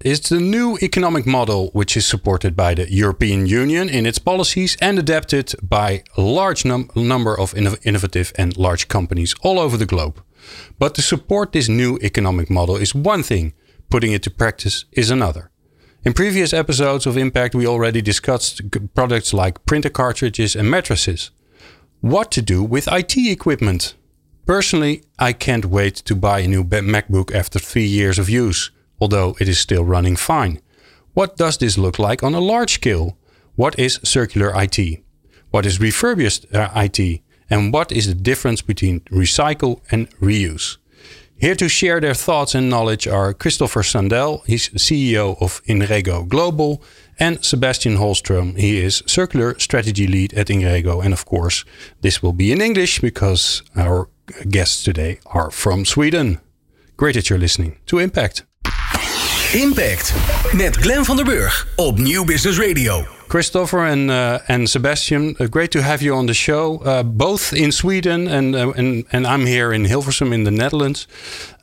It's the new economic model which is supported by the European Union in its policies and adapted by a large num number of innovative and large companies all over the globe. But to support this new economic model is one thing, putting it to practice is another. In previous episodes of Impact, we already discussed products like printer cartridges and mattresses. What to do with IT equipment? Personally, I can't wait to buy a new MacBook after three years of use, although it is still running fine. What does this look like on a large scale? What is circular IT? What is refurbished uh, IT? And what is the difference between recycle and reuse? Here to share their thoughts and knowledge are Christoffer Sandell, he's CEO of Inrego Global, and Sebastian Holmström, he is Circular Strategy Lead at Inrego. And of course, this will be in English because our guests today are from Sweden. Great that you're listening to Impact. Impact met Glenn van der Burg op New Business Radio. Christoffer and uh, and Sebastian, uh, great to have you on the show. Uh, both in Sweden and and and I'm here in Hilversum in the Netherlands.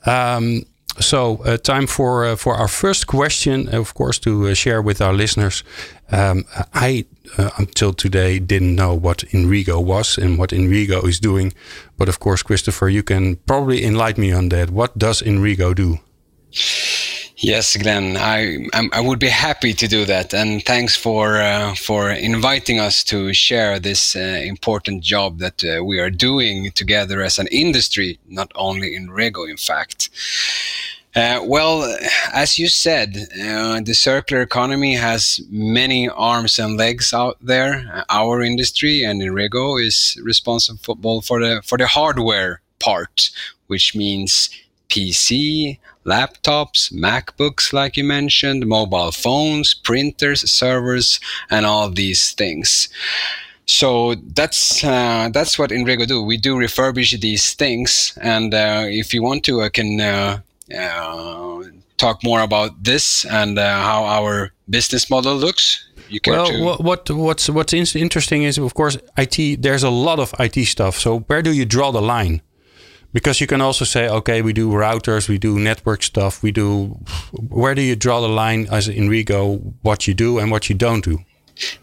Um, so time for for our first question, of course, to share with our listeners. Um, I until today didn't know what Inrego was and what Inrego is doing, but of course, Christoffer, you can probably enlighten me on that. What does Inrego do? Yes, Glenn, I I would be happy to do that, and thanks for uh, for inviting us to share this uh, important job that uh, we are doing together as an industry, not only Inrego, in fact. Uh, well, as you said, uh, the circular economy has many arms and legs out there. Our industry and Inrego is responsible for the for the hardware part, which means PC, laptops, MacBooks, like you mentioned, mobile phones, printers, servers, and all these things. So that's uh, that's what Inrego do. We do refurbish these things, and uh, if you want to, I can uh, uh talk more about this and uh, how our business model looks. You can well, what what's what's interesting is, of course, IT. There's a lot of IT stuff. So where do you draw the line? Because you can also say okay we do routers we do network stuff we do where do you draw the line as Inrego what you do and what you don't do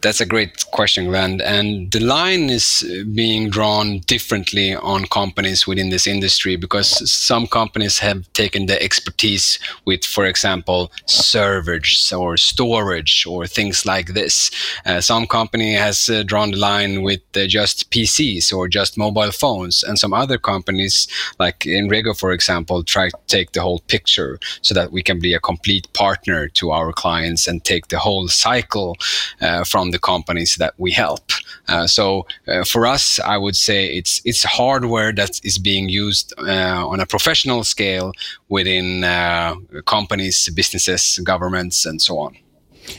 that's a great question, Glenn. And the line is being drawn differently on companies within this industry because some companies have taken the expertise with, for example, servers or storage or things like this. Uh, some company has uh, drawn the line with uh, just PCs or just mobile phones, and some other companies, like Inrego, for example, try to take the whole picture so that we can be a complete partner to our clients and take the whole cycle uh, from the companies that we help. Uh, so uh, for us, I would say it's it's hardware that is being used uh, on a professional scale within uh, companies, businesses, governments, and so on.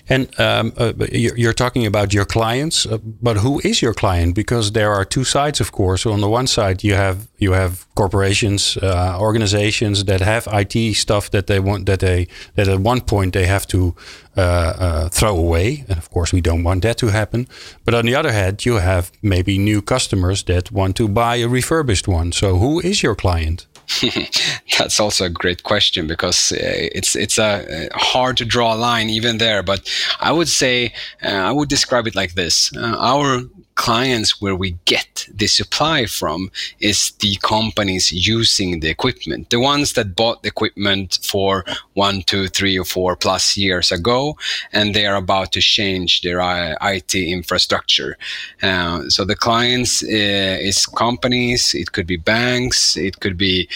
And um, uh, you're talking about your clients, uh, but who is your client? Because there are two sides, of course. On the one side, you have you have corporations, uh, organizations that have IT stuff that they want that they that at one point they have to uh, uh, throw away, and of course we don't want that to happen. But on the other hand, you have maybe new customers that want to buy a refurbished one. So who is your client? That's also a great question because uh, it's it's a uh, hard to draw a line even there. But I would say uh, I would describe it like this: uh, our clients where we get the supply from is the companies using the equipment. The ones that bought the equipment for one two three or four plus years ago and they are about to change their it infrastructure. Uh, so the clients uh, is companies it could be banks it could be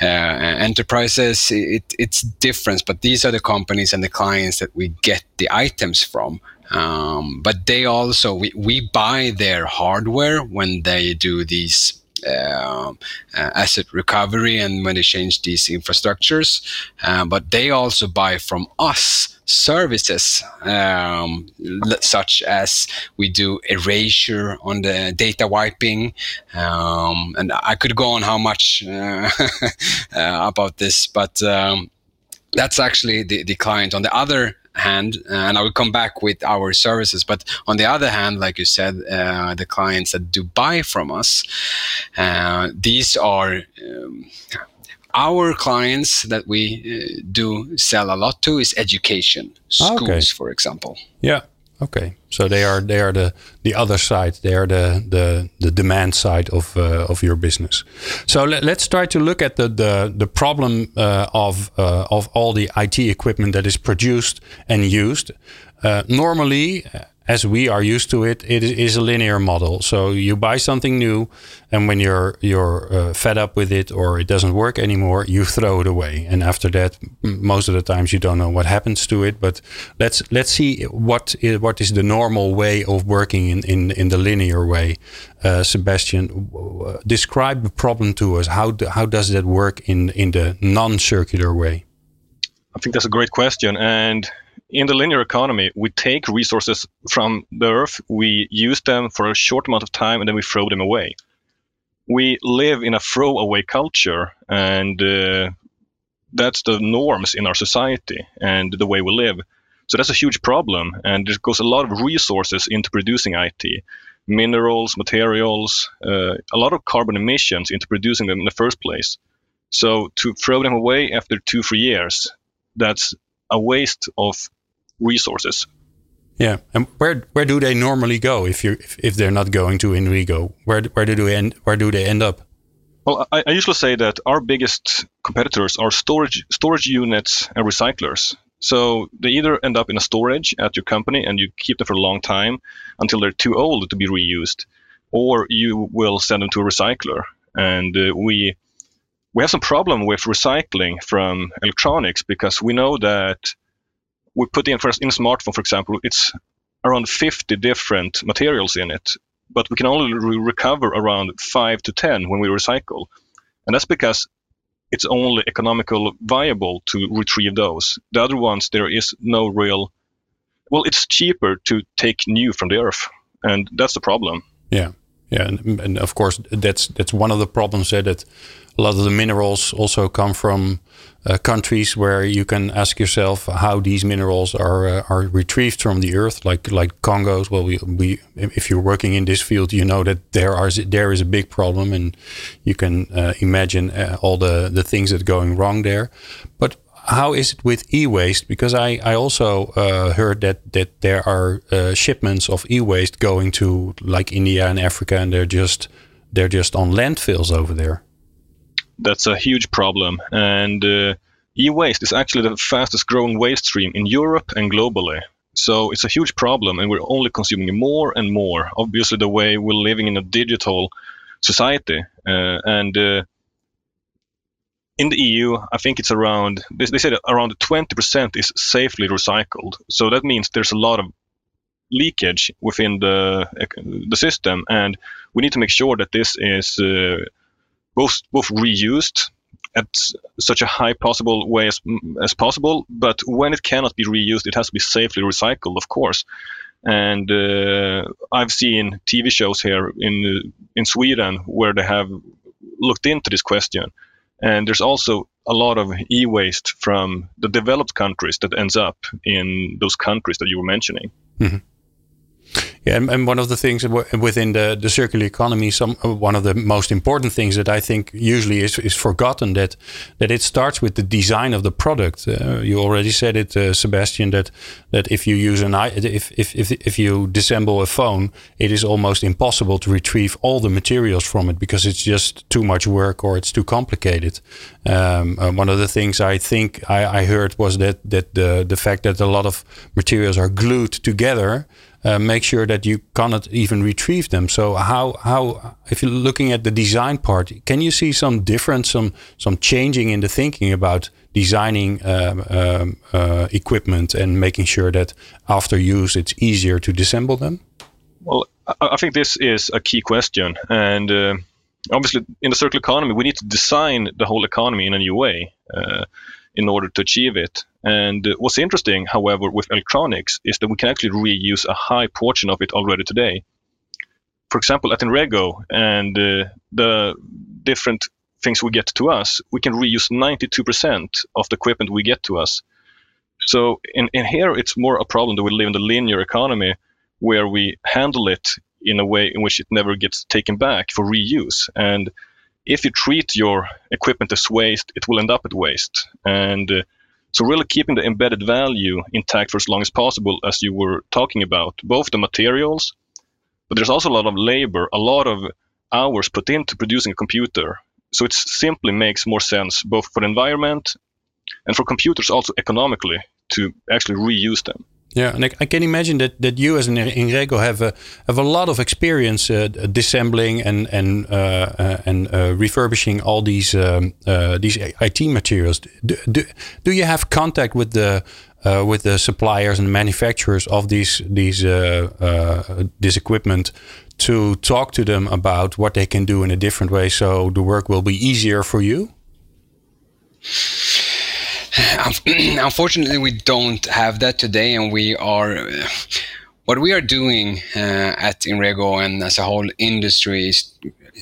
uh, enterprises it, it's different but these are the companies and the clients that we get the items from um, but they also we, we buy their hardware when they do these uh, uh, asset recovery and when they change these infrastructures. Uh, but they also buy from us services, um, such as we do erasure on the data wiping, um, and I could go on how much uh, about this, but um, that's actually the, the client. On the other hand, and I will come back with our services. But on the other hand, like you said, uh, the clients that do buy from us, uh, these are um, our clients that we uh, do sell a lot to is education schools, okay. for example. Yeah. Okay. So they are they are the the other side. They are the the the demand side of uh, of your business. So let, us try to look at the the the problem uh, of uh, of all the IT equipment that is produced and used. Uh, normally, as we are used to it, it is a linear model. So you buy something new, and when you're you're uh, fed up with it or it doesn't work anymore, you throw it away. And after that, most of the times you don't know what happens to it. But let's let's see what is, what is the normal way of working in in, in the linear way. Uh, Sebastian, describe the problem to us. How do, how does that work in in the non-circular way? I think that's a great question, and in the linear economy, we take resources from the earth, we use them for a short amount of time, and then we throw them away. We live in a throwaway culture, and uh, that's the norms in our society and the way we live. So that's a huge problem, and it goes a lot of resources into producing IT minerals, materials, uh, a lot of carbon emissions into producing them in the first place. So to throw them away after two, three years, that's a waste of resources. Yeah, and where where do they normally go if you if, if they're not going to Inrego? Where where do they end where do they end up? Well, I, I usually say that our biggest competitors are storage storage units and recyclers. So they either end up in a storage at your company and you keep them for a long time until they're too old to be reused, or you will send them to a recycler. And uh, we we have some problem with recycling from electronics because we know that we put in first in a smartphone, for example, it's around 50 different materials in it, but we can only re- recover around five to 10 when we recycle. And that's because it's only economical viable to retrieve those. The other ones, there is no real, well, it's cheaper to take new from the earth. And that's the problem. Yeah. Yeah, and, and of course that's that's one of the problems there that a lot of the minerals also come from uh, countries where you can ask yourself how these minerals are uh, are retrieved from the earth, like like Congo's. Well, we, we if you're working in this field, you know that there are there is a big problem, and you can uh, imagine uh, all the the things that are going wrong there. But how is it with e-waste? Because I, I also uh, heard that that there are uh, shipments of e-waste going to like India and Africa, and they're just they're just on landfills over there that's a huge problem. And uh, e-waste is actually the fastest growing waste stream in Europe and globally. So it's a huge problem, and we're only consuming more and more. Obviously, the way we're living in a digital society, uh, and uh, in the EU, I think it's around they, they said around 20% is safely recycled. So that means there's a lot of leakage within the the system, and we need to make sure that this is uh, both both reused at such a high possible way as, as possible. But when it cannot be reused, it has to be safely recycled, of course. And uh, I've seen TV shows here in in Sweden where they have looked into this question. And there's also a lot of e-waste from the developed countries that ends up in those countries that you were mentioning. Mm-hmm. Yeah, and, and, one of the things within the, the circular economy, some uh, one of the most important things that I think usually is, is forgotten that that it starts with the design of the product. Uh, you already said it, uh, Sebastian, that that if you use an if, if if if you disassemble a phone, it is almost impossible to retrieve all the materials from it because it's just too much work or it's too complicated. Um, uh, one of the things I think I, I heard was that that the the fact that a lot of materials are glued together uh, make sure that you cannot even retrieve them. So how how if you're looking at the design part, can you see some difference, some some changing in the thinking about designing um, um, uh, equipment and making sure that after use it's easier to disassemble them? Well, I, think this is a key question, and uh, obviously in the circular economy we need to design the whole economy in a new way uh, in order to achieve it. And uh, what's interesting, however, with electronics is that we can actually reuse a high portion of it already today. For example, at Inrego and uh, the different things we get to us, we can reuse 92% of the equipment we get to us. So in, in here, it's more a problem that we live in the linear economy where we handle it in a way in which it never gets taken back for reuse. And if you treat your equipment as waste, it will end up at waste. And uh, so, really keeping the embedded value intact for as long as possible, as you were talking about, both the materials, but there's also a lot of labor, a lot of hours put into producing a computer. So, it simply makes more sense both for the environment and for computers also economically to actually reuse them. Yeah, and I, I, can imagine that, that you as an Inrego have a have a lot of experience uh, disassembling and and uh, uh, and uh, refurbishing all these um, uh, these IT materials. Do, do, do, you have contact with the uh, with the suppliers and manufacturers of these these this equipment to talk to them about what they can do in a different way, so the work will be easier for you? Unfortunately, we don't have that today, and we are. What we are doing uh, at Inrego and as a whole industry is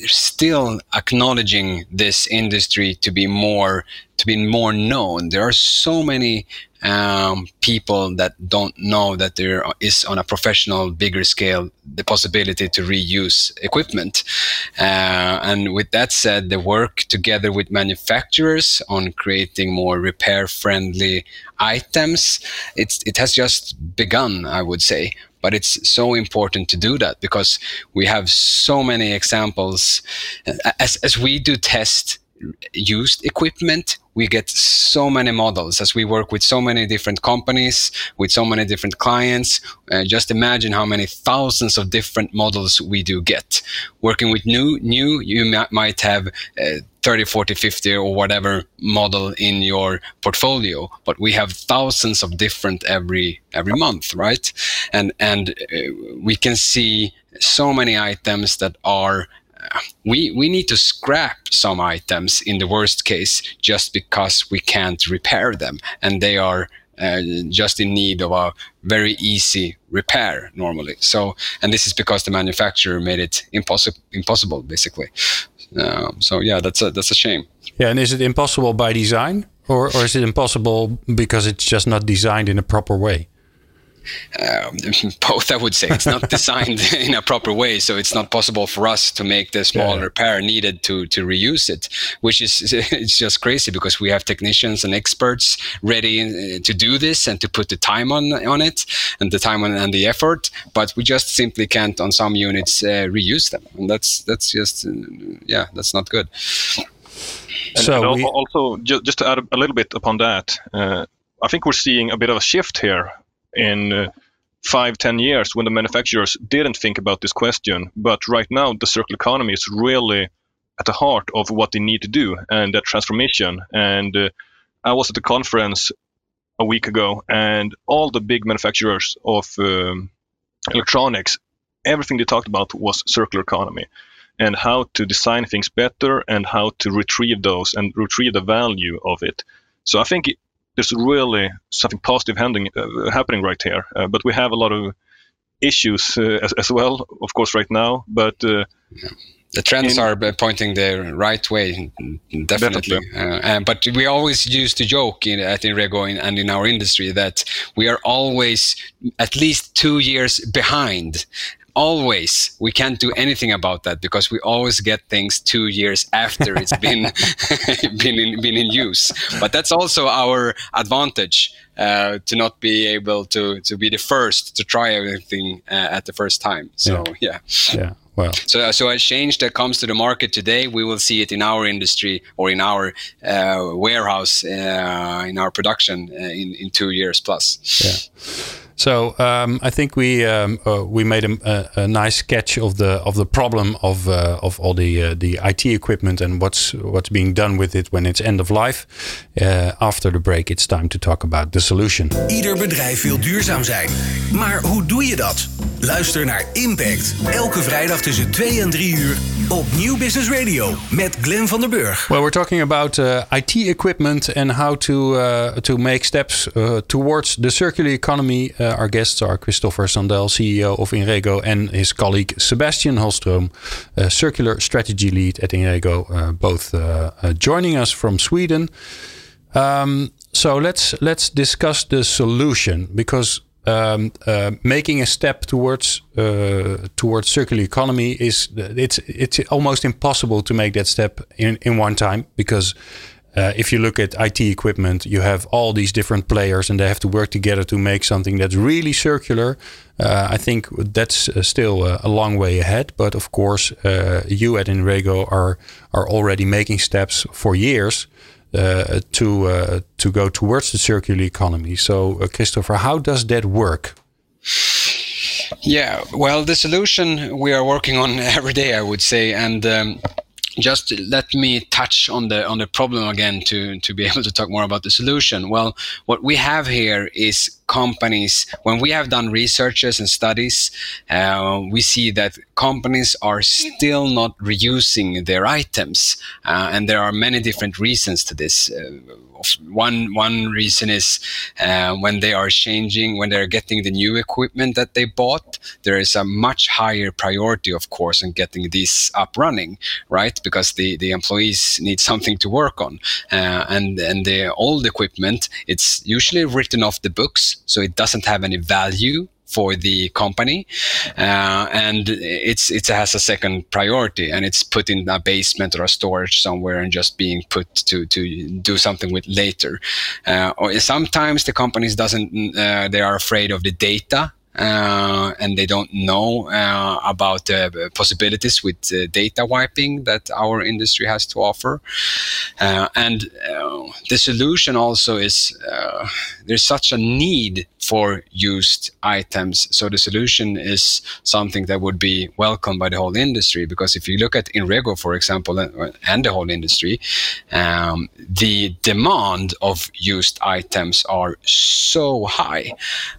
still acknowledging this industry to be more to be more known. There are so many um, people that don't know that there is on a professional bigger scale the possibility to reuse equipment. Uh, and with that said the work together with manufacturers on creating more repair friendly items. It's it has just begun i would say but it's so important to do that because we have so many examples. As, as we do test used equipment we get so many models as we work with so many different companies with so many different clients. Uh, just imagine how many thousands of different models we do get. Working with new new you might have uh, 30 40 50 or whatever model in your portfolio but we have thousands of different every every month right? And and uh, we can see so many items that are we we need to scrap some items in the worst case just because we can't repair them. And they are uh, just in need of a very easy repair normally. So and this is because the manufacturer made it impossible impossible basically. Um, so yeah that's a that's a shame. Yeah and is it impossible by design? Or, or is it impossible because it's just not designed in a proper way um, both, I would say. It's not designed in a proper way, so it's not possible for us to make the small yeah. repair needed to to reuse it, which is it's just crazy because we have technicians and experts ready uh, to do this and to put the time on on it and the time on, and the effort, but we just simply can't on some units uh, reuse them, and that's that's just uh, yeah, that's not good. And, so and we... also, just, just to add a little bit upon that, uh, I think we're seeing a bit of a shift here in uh, five, ten years when the manufacturers didn't think about this question. But right now, the circular economy is really at the heart of what they need to do and that transformation. And uh, I was at the conference a week ago, and all the big manufacturers of um, electronics, everything they talked about was circular economy and how to design things better and how to retrieve those and retrieve the value of it. So I think there's really something positive happening, uh, happening right here. Uh, but we have a lot of issues uh, as, as, well, of course, right now. But yeah. the trends in, are pointing the right way, definitely. Uh, but we always used to joke in, at Inrego and in our industry that we are always at least two years behind always we can't do anything about that because we always get things two years after it's been been in, been in use but that's also our advantage uh, to not be able to to be the first to try everything uh, at the first time so yeah yeah, yeah. Well. So, so a change that comes to the market today, we will see it in our industry or in our uh, warehouse, uh, in our production uh, in, in two years plus. Yeah. So um, I think we um, uh, we made a, a, nice sketch of the of the problem of uh, of all the uh, the IT equipment and what's what's being done with it when it's end of life. Uh, after the break, it's time to talk about the solution. Ieder bedrijf wil duurzaam zijn, maar hoe doe je dat? Luister naar Impact elke vrijdag tussen 2 en 3 uur op Nieuw Business Radio met Glenn van der Burg. Well, we're talking about uh, IT equipment and how to uh, to make steps uh, towards the circular economy. Uh, our guests are Christoffer Sandell, CEO of Inrego, and his colleague Sebastian Holmström, Circular Strategy Lead at Inrego, uh, both uh, joining us from Sweden. Um, so let's let's discuss the solution because um, uh, making a step towards uh, towards circular economy is it's it's almost impossible to make that step in in one time because uh, if you look at IT equipment, you have all these different players and they have to work together to make something that's really circular. Uh, I think that's uh, still a, a, long way ahead. But of course, uh, you at Inrego are are already making steps for years to uh, to go towards the circular economy. So, uh, Christoffer, how does that work? Yeah, well, the solution we are working on every day, I would say, and um, just let me touch on the on the problem again to to be able to talk more about the solution. Well, what we have here is companies. When we have done researches and studies, uh, we see that companies are still not reusing their items, uh, and there are many different reasons to this. Uh, one one reason is uh, when they are changing, when they're getting the new equipment that they bought, there is a much higher priority, of course, in getting these up running, right? Because the the employees need something to work on, uh, and and the old equipment, it's usually written off the books, so it doesn't have any value for the company, uh, and it's it has a second priority, and it's put in a basement or a storage somewhere, and just being put to to do something with later. Uh, or sometimes the companies doesn't uh, they are afraid of the data uh, and they don't know uh, about the possibilities with uh, data wiping that our industry has to offer. Uh, and uh, the solution also is uh, there's such a need for used items. So the solution is something that would be welcomed by the whole industry because if you look at Inrego, for example, and the whole industry, um, the demand of used items are so high.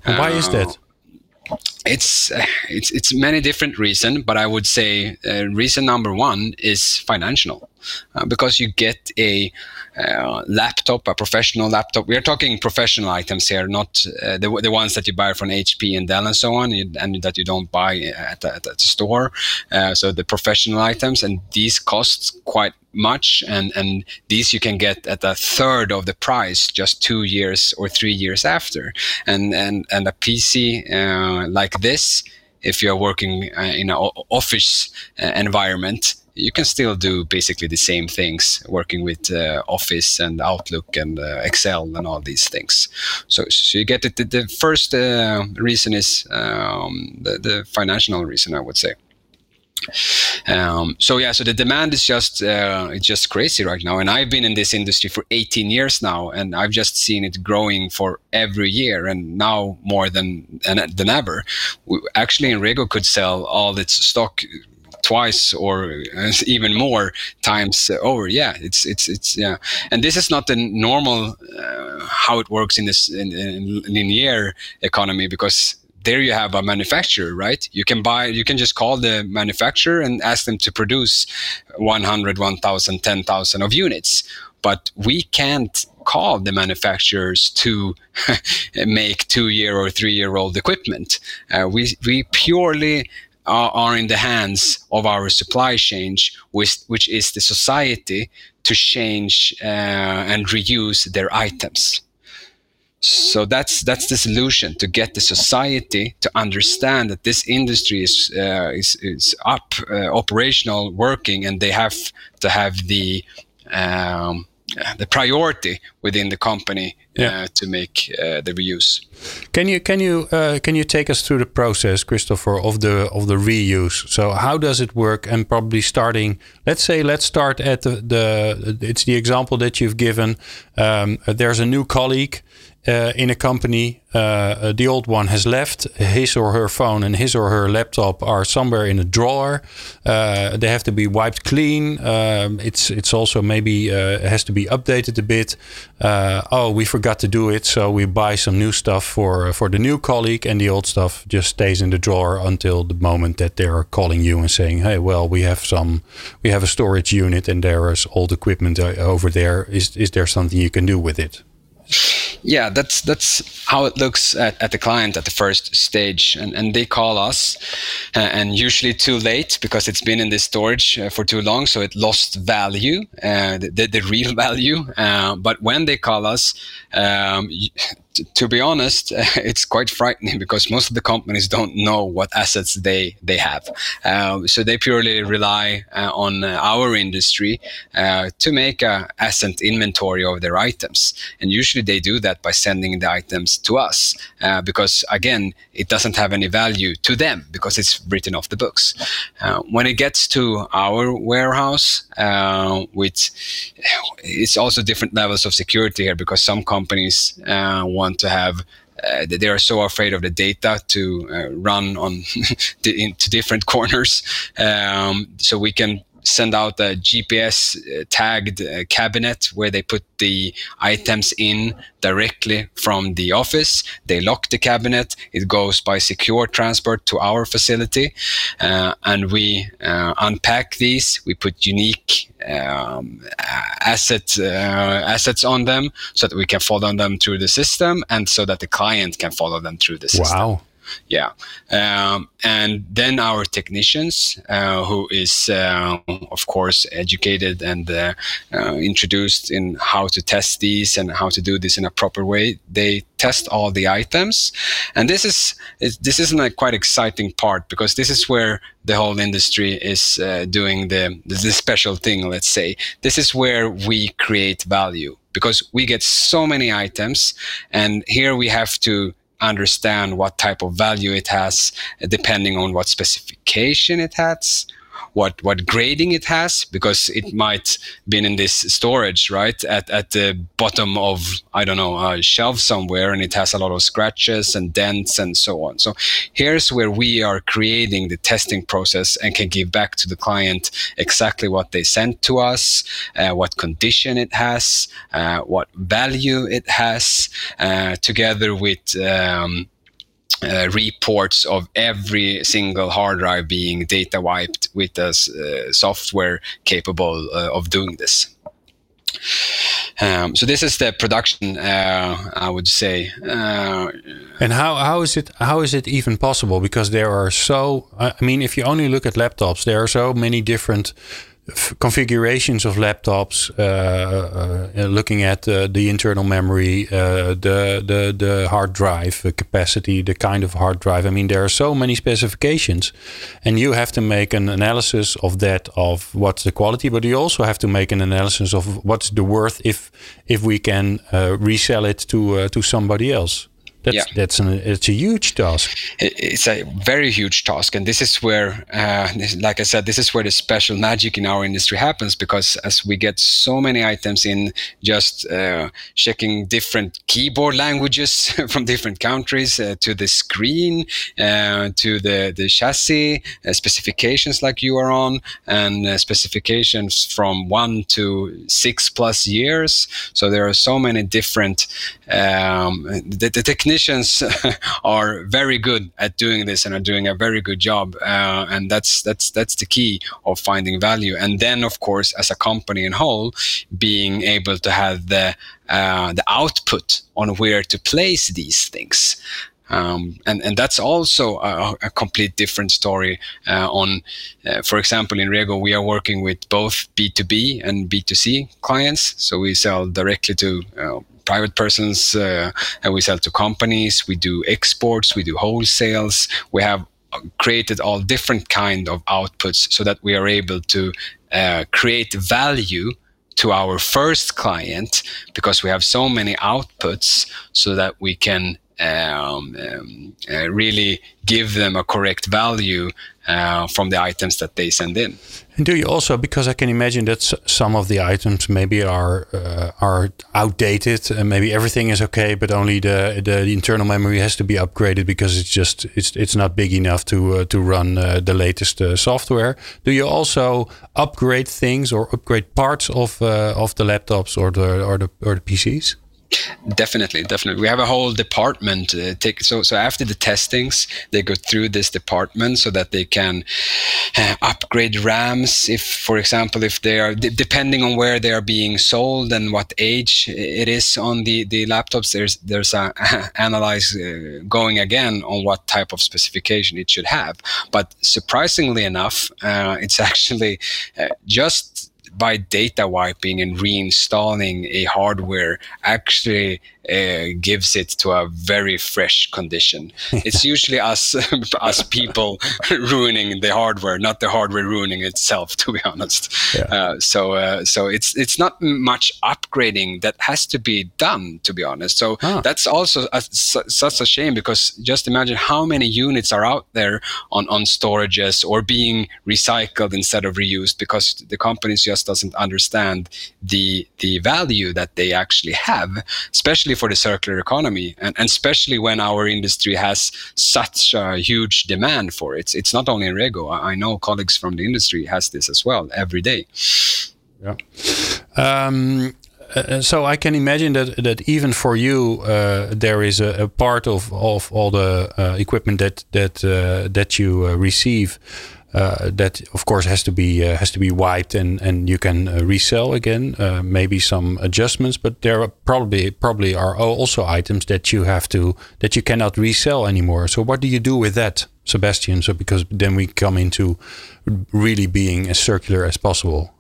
why is that? It's it's it's many different reasons, but I would say uh, reason number one is financial, uh, because you get a uh, laptop, a professional laptop. We are talking professional items here, not uh, the, the ones that you buy from HP and Dell and so on, and that you don't buy at, at, at the store. Uh, so the professional items, and these costs quite much and and these you can get at a third of the price just two years or three years after. And and and a pc uh, like this if you're working uh, in an office uh, environment you can still do basically the same things working with uh, office and outlook and uh, excel and all these things. So so you get it. The, the first uh, reason is um, the, the financial reason i would say um, so yeah, so the demand is just uh, it's just crazy right now, and I've been in this industry for 18 years now, and I've just seen it growing for every year, and now more than than ever. We, actually, Inrego could sell all its stock twice or even more times over. Yeah, it's it's it's yeah, and this is not the normal uh, how it works in this in, in linear economy because there you have a manufacturer, right? You can buy, you can just call the manufacturer and ask them to produce 100, 1,000, 10,000 of units. But we can't call the manufacturers to make two year or three year old equipment. Uh, we, we purely are, in the hands of our supply chain, which, which is the society to change uh, and reuse their items so that's that's the solution to get the society to understand that this industry is uh, is, is up uh, operational working and they have to have the um, the priority within the company uh, to make uh, the reuse. Can you can you uh, can you take us through the process, Christoffer, of the of the reuse? So how does it work? And probably starting, let's say, let's start at the, the it's the example that you've given. Um, there's a new colleague uh, in a company, uh, the old one has left. His or her phone and his or her laptop are somewhere in a drawer. Uh, they have to be wiped clean. Um, it's it's also maybe uh, has to be updated a bit. Uh, oh, we forgot to do it, so we buy some new stuff for for the new colleague, and the old stuff just stays in the drawer until the moment that they are calling you and saying, "Hey, well, we have some, we have a storage unit, and there is old equipment uh, over there. Is is there something you can do with it?" Yeah that's that's how it looks at, at the client at the first stage. And, and they call us uh, and usually too late because it's been in this storage uh, for too long. So it lost value uh, the, the real value. Uh, but when they call us um, to be honest, it's quite frightening because most of the companies don't know what assets they they have. Uh, so they purely rely uh, on uh, our industry uh, to make a asset inventory of their items, and usually they do that by sending the items to us uh, because again, it doesn't have any value to them because it's written off the books. Uh, when it gets to our warehouse, with it's also different levels of security here because some companies want want to have uh, they are so afraid of the data to uh, run on into different corners. Um, so we can send out a GPS uh, tagged uh, cabinet where they put the items in directly from the office. They lock the cabinet. It goes by secure transport to our facility, uh, and we uh, unpack these. We put unique um, asset uh, assets on them so that we can follow them through the system, and so that the client can follow them through the system. Wow yeah. Um, and then our technicians uh, who is uh, of course educated and uh, uh, introduced in how to test these and how to do this in a proper way they test all the items. And this is this isn't a quite exciting part because this is where the whole industry is uh, doing the the special thing let's say. This is where we create value because we get so many items and here we have to understand what type of value it has depending on what specification it has what what grading it has because it might been in this storage right at, at the bottom of I don't know a shelf somewhere and it has a lot of scratches and dents and so on. So here's where we are creating the testing process and can give back to the client exactly what they sent to us, uh, what condition it has, uh, what value it has, uh, together with um, uh, reports of every single hard drive being data wiped with a uh, software capable uh, of doing this. Um, so this is the production, uh, I would say. Uh, and how, how is it how is it even possible? Because there are so I mean, if you only look at laptops, there are so many different configurations of laptops, uh, uh, looking at uh, the internal memory, uh, the, the the hard drive capacity, the kind of hard drive. I mean, there are so many specifications, and you have to make an analysis of that of what's the quality, but you also have to make an analysis of what's the worth if if we can uh, resell it to uh, to somebody else. That's yeah. that's an it's a huge task. It's a very huge task, and this is where, uh, like I said, this is where the special magic in our industry happens because as we get so many items in, just uh, checking different keyboard languages from different countries uh, to the screen, uh, to the the chassis uh, specifications like you are on, and uh, specifications from one to six plus years. So there are so many different um, the, the technicians are very good at doing this and are doing a very good job uh, and that's that's that's the key of finding value and then of course as a company in whole being able to have the uh, the output on where to place these things um, and and that's also a, a complete different story. Uh, on, uh, for example, Inrego, we are working with both B two B and B two C clients. So we sell directly to uh, private persons uh, and we sell to companies. We do exports. We do wholesales. We have created all different kind of outputs so that we are able to uh, create value to our first client because we have so many outputs so that we can um, um, uh, really give them a correct value uh, from the items that they send in. And do you also, because I can imagine that some of the items maybe are uh, are outdated, and maybe everything is okay, but only the, the internal memory has to be upgraded because it's just it's it's not big enough to uh, to run uh, the latest uh, software. Do you also upgrade things or upgrade parts of of the laptops or the or the or the PCs? Definitely, definitely. We have a whole department. Uh, take, so, so after the testings, they go through this department so that they can uh, upgrade RAMs. If, for example, if they are d- depending on where they are being sold and what age it is on the, the laptops, there's there's a analyze uh, going again on what type of specification it should have. But surprisingly enough, uh, it's actually uh, just by data wiping and reinstalling a hardware actually uh, gives it to a very fresh condition. it's usually us us people ruining the hardware, not the hardware ruining itself. To be honest, yeah. uh, so uh, so it's it's not much upgrading that has to be done. To be honest, so ah. that's also a, such a shame because just imagine how many units are out there on on storages or being recycled instead of reused because the companies just doesn't understand the the value that they actually have, especially for the circular economy, and, and, especially when our industry has such a huge demand for it. It's not only Inrego. I know colleagues from the industry has this as well every day. Yeah. Um, uh, so I can imagine that that even for you, uh, there is a, a, part of, of all the uh, equipment that that uh, that you uh, receive uh, that of course has to be uh, has to be wiped and and you can uh, resell again. Uh, maybe some adjustments but there are probably probably are also items that you have to that you cannot resell anymore. So what do you do with that Sebastian? So because then we come into really being as circular as possible.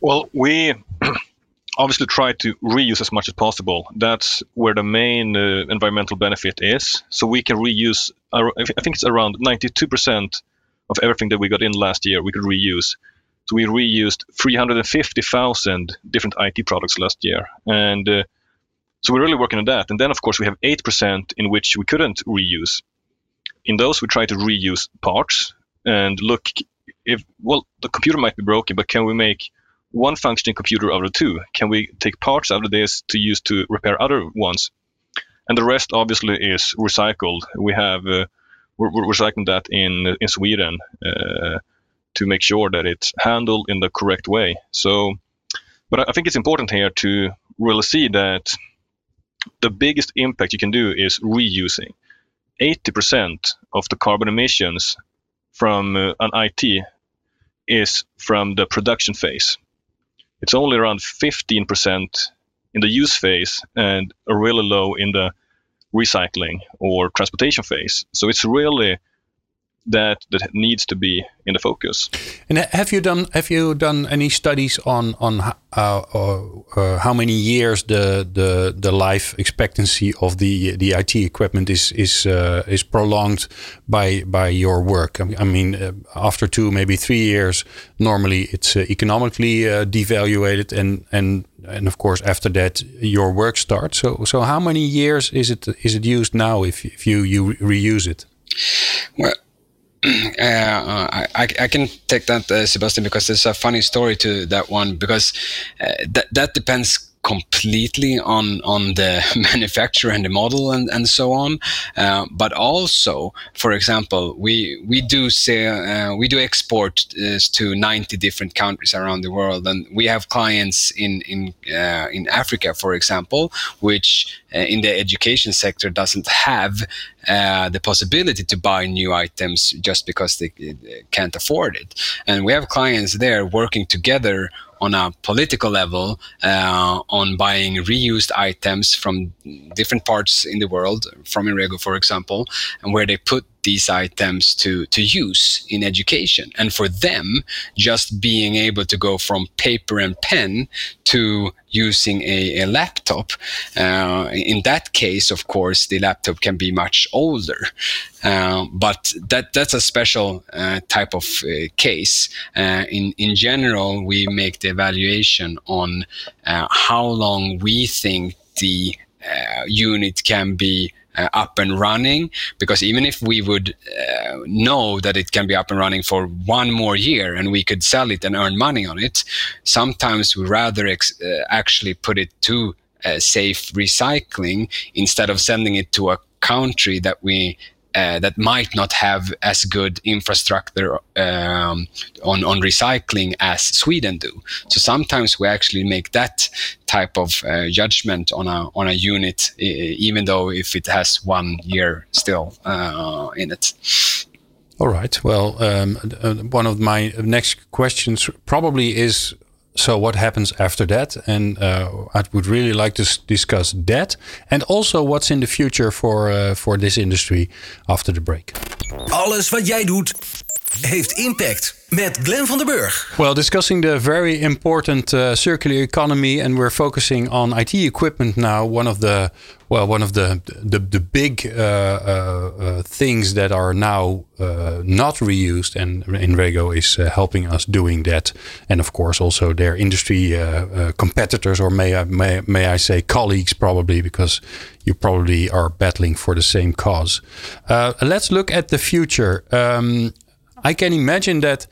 Well we obviously try to reuse as much as possible. That's where the main uh, environmental benefit is. So we can reuse i think it's around 92% of everything that we got in last year we could reuse. So we reused 350,000 different IT products last year, and uh, so we're really working on that. And then of course we have 8% in which we couldn't reuse. In those we try to reuse parts and look if well the computer might be broken, but can we make one functioning computer out of two? Can we take parts out of this to use to repair other ones? And the rest obviously is recycled. We have uh, we're, we're recycling that in in Sweden uh, to make sure that it's handled in the correct way. So, but I think it's important here to really see that the biggest impact you can do is reusing. 80% of the carbon emissions from uh, an IT is from the production phase. It's only around 15% in the use phase and really low in the recycling or transportation phase. So it's really that that needs to be in the focus. And have you done have you done any studies on on uh, uh, uh, how many years the the the life expectancy of the the IT equipment is is uh, is prolonged by by your work? I mean, uh, after two maybe three years, normally it's uh, economically devaluated, and and and of course after that your work starts. So so how many years is it is it used now if if you you reuse it? Well uh, I, I can take that, uh, Sebastian, because there's a funny story to that one. Because uh, that that depends completely on on the manufacturer and the model and, and so on. Uh, but also, for example, we we do say uh, we do export uh, to 90 different countries around the world, and we have clients in in uh, in Africa, for example, which uh, in the education sector doesn't have the possibility to buy new items just because they can't afford it. And we have clients there working together on a political level uh, on buying reused items from different parts in the world, from Inrego, for example, and where they put these items to, to use in education. And for them, just being able to go from paper and pen to using a, a laptop, uh, in that case, of course, the laptop can be much older. Uh, but that that's a special uh, type of uh, case. Uh, in in general, we make the evaluation on uh, how long we think the unit can be uh, up and running because even if we would uh, know that it can be up and running for one more year and we could sell it and earn money on it sometimes we rather ex- uh, actually put it to uh, safe recycling instead of sending it to a country that we uh, that might not have as good infrastructure um, on on recycling as Sweden do. So sometimes we actually make that type of uh, judgment on a on a unit, even though if it has one year still uh, in it. All right. Well, um, one of my next questions probably is so what happens after that? And uh, I would really like to discuss that and also what's in the future for, uh, for this industry after the break. Alles wat jij doet heeft impact. met Glenn van der Burg. Well, discussing the very important uh, circular economy, and we're focusing on IT equipment now. One of the well, one of the the, the big uh, uh, uh things that are now uh, not reused, and Inrego is uh, helping us doing that. And of course, also their industry competitors, or may I may, may I say colleagues, probably because you probably are battling for the same cause. let's look at the future. Um, I can imagine that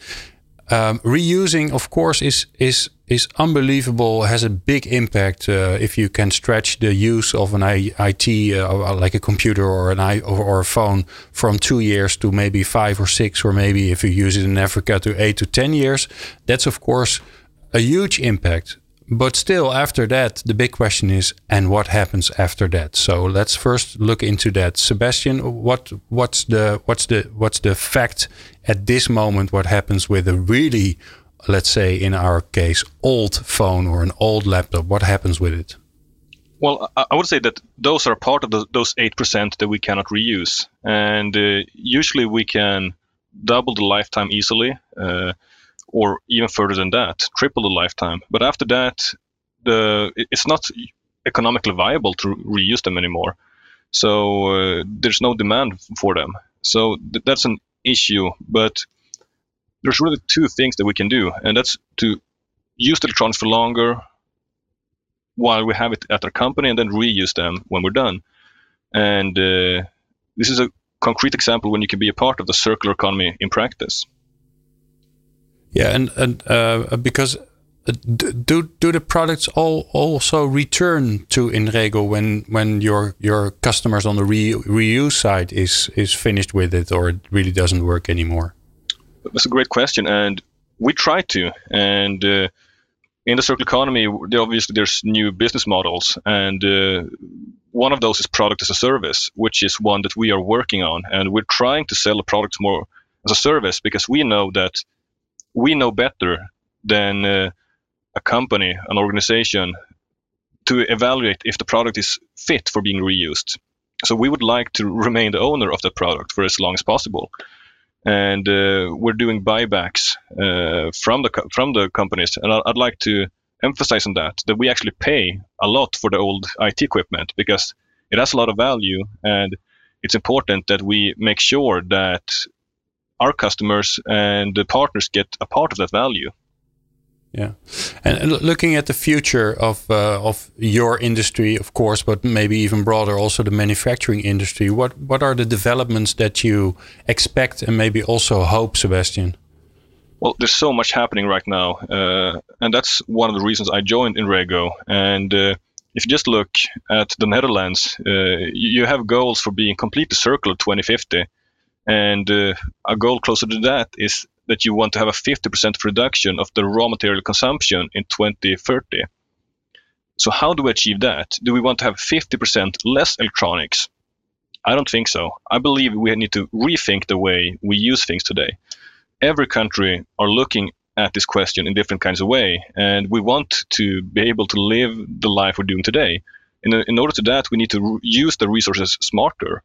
um, reusing, of course, is is is unbelievable. Has a big impact uh, if you can stretch the use of an IT, uh, like a computer or an i or, or, a phone, from two years to maybe five or six, or maybe if you use it in Africa to eight to ten years. That's of course a huge impact but still after that the big question is and what happens after that? So let's first look into that. Sebastian what what's the what's the what's the fact at this moment what happens with a really let's say in our case old phone or an old laptop? What happens with it? Well i would say that those are part of the, those 8% that we cannot reuse. And uh, usually we can double the lifetime easily. Uh, or even further than that, triple the lifetime. But after that, the it's not economically viable to reuse them anymore. So uh, there's no demand for them. So th- that's an issue. But there's really two things that we can do, and that's to use the electronics for longer while we have it at our company, and then reuse them when we're done. And uh, this is a concrete example when you can be a part of the circular economy in practice. Yeah, and and uh, because uh, do do the products all also return to Inrego when when your your customers on the re, reuse side is is finished with it or it really doesn't work anymore? That's a great question, and we try to. And uh, in the circular economy, obviously there's new business models, and uh, one of those is product as a service, which is one that we are working on, and we're trying to sell the products more as a service because we know that we know better than uh, a company, an organization, to evaluate if the product is fit for being reused. So we would like to remain the owner of that product for as long as possible, and uh, we're doing buybacks uh, from the from the companies. And I'd like to emphasize on that that we actually pay a lot for the old IT equipment because it has a lot of value and it's important that we make sure that our customers and the partners get a part of that value. Yeah, and looking at the future of uh, of your industry, of course, but maybe even broader, also the manufacturing industry. What what are the developments that you expect and maybe also hope, Sebastian? Well, there's so much happening right now, uh, and that's one of the reasons I joined Inrego. And uh, if you just look at the Netherlands, uh, you have goals for being completely circular 2050 and uh, a goal closer to that is that you want to have a 50% reduction of the raw material consumption in 2030. So, how do we achieve that? Do we want to have 50% less electronics? I don't think so. I believe we need to rethink the way we use things today. Every country are looking at this question in different kinds of way, and we want to be able to live the life we're doing today. In, in order to that, we need to use the resources smarter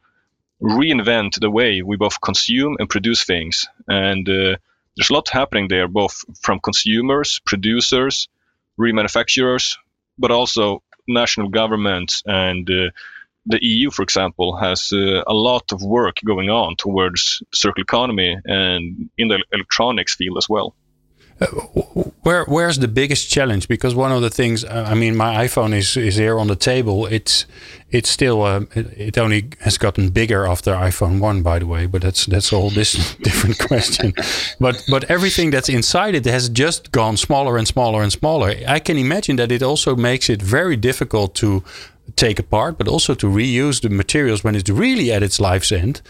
reinvent the way we both consume and produce things. And uh, there's a lot happening there, both from consumers, producers, remanufacturers, but also national governments and uh, the EU, for example, has uh, a lot of work going on towards circular economy and in the electronics field as well. Where where's the biggest challenge? Because one of the things, uh, I mean, my iPhone is is here on the table. It's it's still uh, it, it, only has gotten bigger after iPhone one, by the way. But that's that's all this different question. But but everything that's inside it has just gone smaller and smaller and smaller. I can imagine that it also makes it very difficult to take apart, but also to reuse the materials when it's really at its life's end.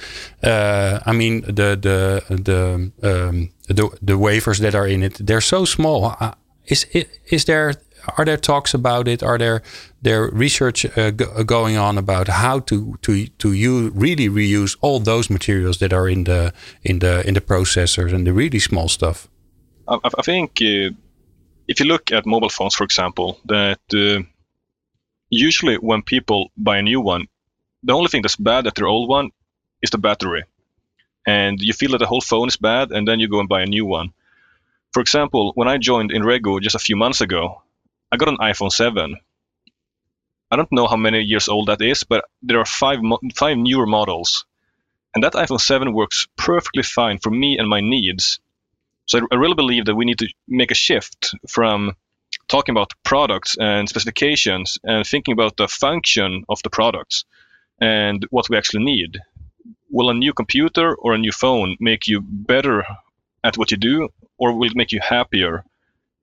Uh, I mean, the the the, um, the the wafers that are in it, they're so small. Uh, is is there are there talks about it? Are there there research uh, go going on about how to to to you really reuse all those materials that are in the in the in the processors and the really small stuff? I, I think uh, if you look at mobile phones, for example, that uh, usually when people buy a new one, the only thing that's bad at their old one is the battery. And you feel that the whole phone is bad, and then you go and buy a new one. For example, when I joined Inrego just a few months ago, I got an iPhone 7. I don't know how many years old that is, but there are five five newer models, and that iPhone 7 works perfectly fine for me and my needs. So I really believe that we need to make a shift from talking about products and specifications and thinking about the function of the products and what we actually need. Will a new computer or a new phone make you better at what you do, or will it make you happier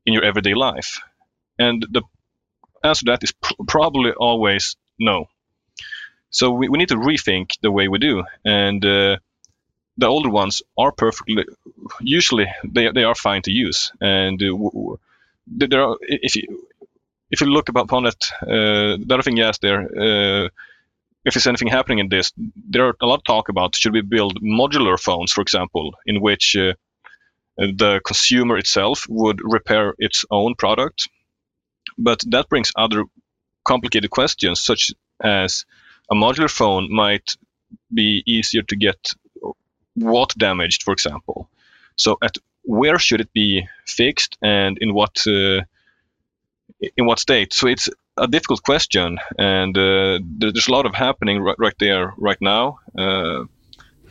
in your everyday life? And the answer to that is pr- probably always no. So we, we need to rethink the way we do. And uh, the older ones are perfectly, usually they, they are fine to use. And uh, w- there are, if you if you look upon it, uh, the other thing, yes, there. Uh, if there's anything happening in this, there are a lot of talk about should we build modular phones, for example, in which uh, the consumer itself would repair its own product. But that brings other complicated questions, such as a modular phone might be easier to get what damaged, for example. So at where should it be fixed and in what uh, in what state? So it's a difficult question, and uh, there's a lot of happening right, right there right now. Uh,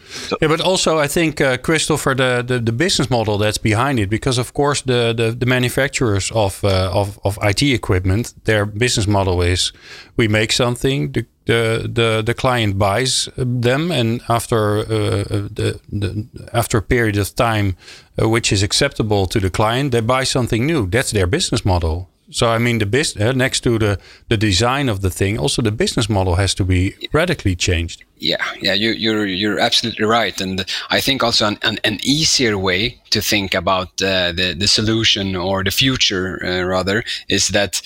so. Yeah, but also I think uh, Christoffer, the, the, the business model that's behind it, because of course the the, the manufacturers of, uh, of of IT equipment, their business model is we make something, the the the, the client buys them, and after uh, uh the, the after a period of time, uh, which is acceptable to the client, they buy something new. That's their business model. So I mean, the business uh, next to the the design of the thing, also the business model has to be radically changed. Yeah, yeah, you, you're you're absolutely right, and I think also an, an, an easier way to think about uh, the the solution or the future uh, rather is that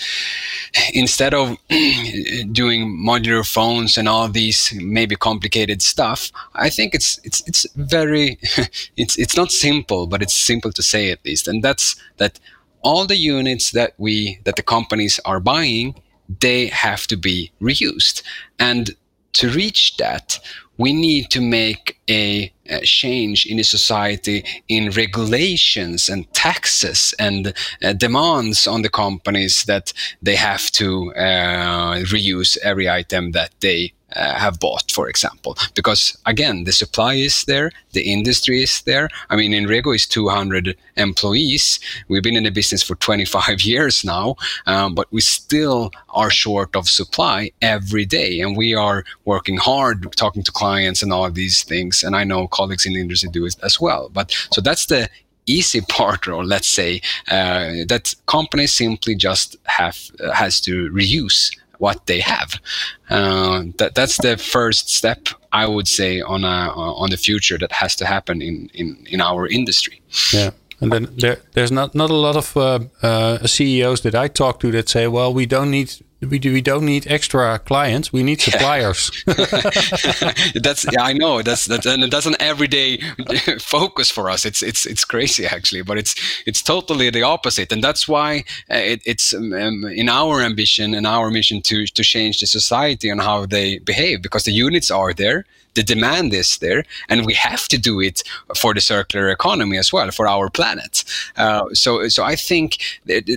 instead of doing modular phones and all these maybe complicated stuff, I think it's it's it's very it's it's not simple, but it's simple to say at least, and that's that all the units that we that the companies are buying they have to be reused. And to reach that we need to make a, a, change in the society in regulations and taxes and uh, demands on the companies that they have to uh, reuse every item that they uh, have bought, for example. Because again, the supply is there, the industry is there. I mean, Inrego is 200 employees. We've been in the business for 25 years now, um, but we still are short of supply every day. And we are working hard, talking to clients and all of these things. And I know colleagues in the industry do it as well. But so that's the easy part, or let's say uh, that companies simply just have uh, has to reuse what they have. Uh, that that's the first step I would say on a, on the future that has to happen in in, in our industry. Yeah. And then there, there's not, not a lot of uh, uh, CEOs that I talk to that say, well, we don't need we do we don't need extra clients we need suppliers. That's yeah i know that's that's and that's an everyday focus for us. It's it's it's crazy actually but it's it's totally the opposite and that's why uh, it, it's um, um, in our ambition and our mission to to change the society and how they behave because the units are there the demand is there and we have to do it for the circular economy as well for our planet. Uh, so so i think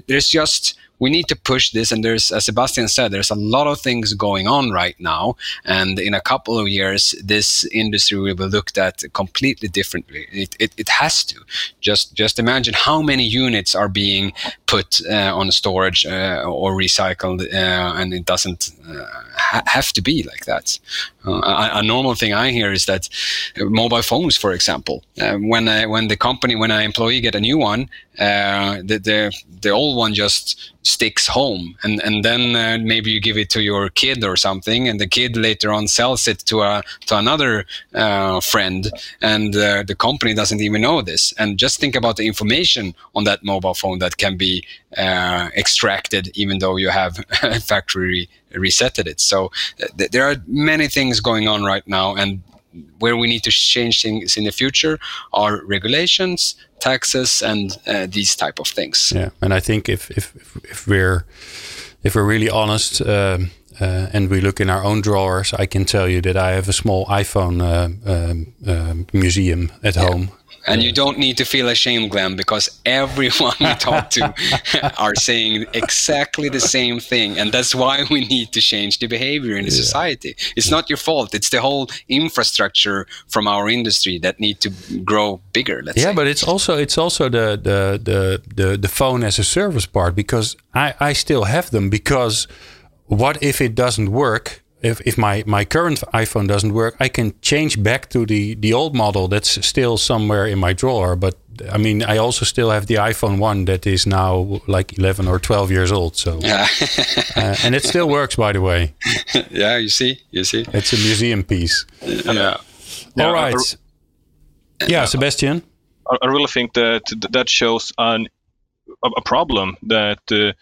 there's just we need to push this. And there's, as Sebastian said, there's a lot of things going on right now. And in a couple of years, this industry will be looked at completely differently. It, it, it has to. Just just imagine how many units are being put uh, on storage uh, or recycled, uh, and it doesn't uh, ha- have to be like that. Uh, a, a, normal thing I hear is that mobile phones, for example, uh, when I, when the company when an employee get a new one, the, the the old one just sticks home. And and then uh, maybe you give it to your kid or something and the kid later on sells it to a to another uh, friend and uh, the company doesn't even know this. And just think about the information on that mobile phone that can be uh, extracted even though you have factory resetted it so th- there are many things going on right now and where we need to change things in the future are regulations, taxes, and uh, these type of things. Yeah, and I think if if if we're if we're really honest. Um, uh, and we look in our own drawers, I can tell you that I have a small iPhone uh, um, uh, museum at yeah. home and you don't need to feel ashamed, Glenn, because everyone we talk to are saying exactly the same thing. And that's why we need to change the behavior in the yeah. society. It's not your fault. It's the whole infrastructure from our industry that need to grow bigger. yeah, say. but it's also it's also the, the the the the phone as a service part because I I still have them because what if it doesn't work if, if my, my current iPhone doesn't work, I can change back to the, the old model that's still somewhere in my drawer. But I mean, I also still have the iPhone 1 that is now like 11 or 12 years old. So, yeah. uh, and it still works, by the way. Yeah, you see, you see. It's a museum piece. Yeah. yeah All right. I, yeah, Sebastian. I really think that that shows an, a problem that, uh,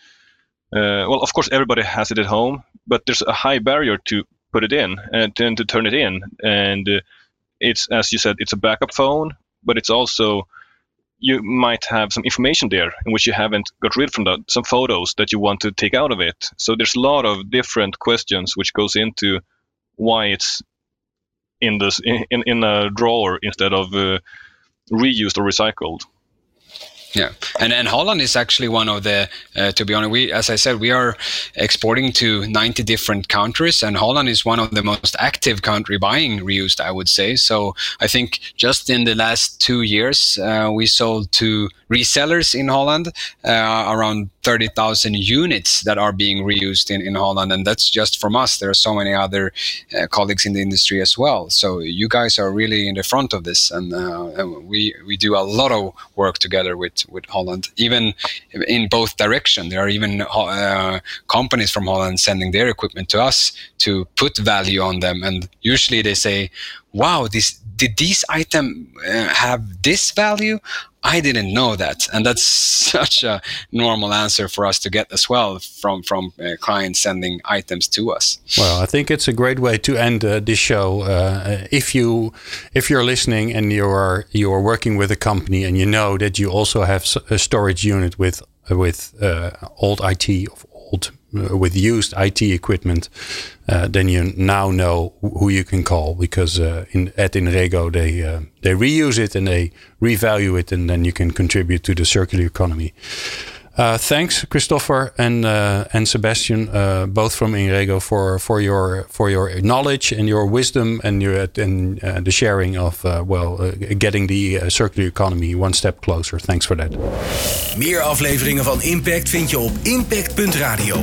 uh, well, of course, everybody has it at home, but there's a high barrier to put it in and then to turn it in. And uh, it's as you said, it's a backup phone, but it's also you might have some information there in which you haven't got rid from that, some photos that you want to take out of it. So there's a lot of different questions which goes into why it's in this in, in a drawer instead of uh, reused or recycled. Yeah, and and Holland is actually one of the. Uh, to be honest, we as I said, we are exporting to 90 different countries, and Holland is one of the most active country buying reused. I would say. So I think just in the last two years, uh, we sold to resellers in Holland uh, around 30,000 units that are being reused in, in Holland. And that's just from us. There are so many other uh, colleagues in the industry as well. So you guys are really in the front of this. And uh, we, we do a lot of work together with, with Holland, even in both direction. There are even uh, companies from Holland sending their equipment to us to put value on them. And usually they say, wow, this did this item uh, have this value? I didn't know that, and that's such a normal answer for us to get as well from from uh, clients sending items to us. Well, I think it's a great way to end uh, this show. Uh, if you if you're listening and you're you're working with a company and you know that you also have a storage unit with with uh, old IT of old with used IT equipment, uh, then you now know who you can call because uh, in, at Inrego they uh, they reuse it and they revalue it, and then you can contribute to the circular economy. Uh, thanks, Christopher and uh, and Sebastian, uh, both from Inrego, for for your for your knowledge and your wisdom and your and uh, the sharing of uh, well getting the circular economy one step closer. Thanks for that. Meer afleveringen van Impact vind je op impact.radio.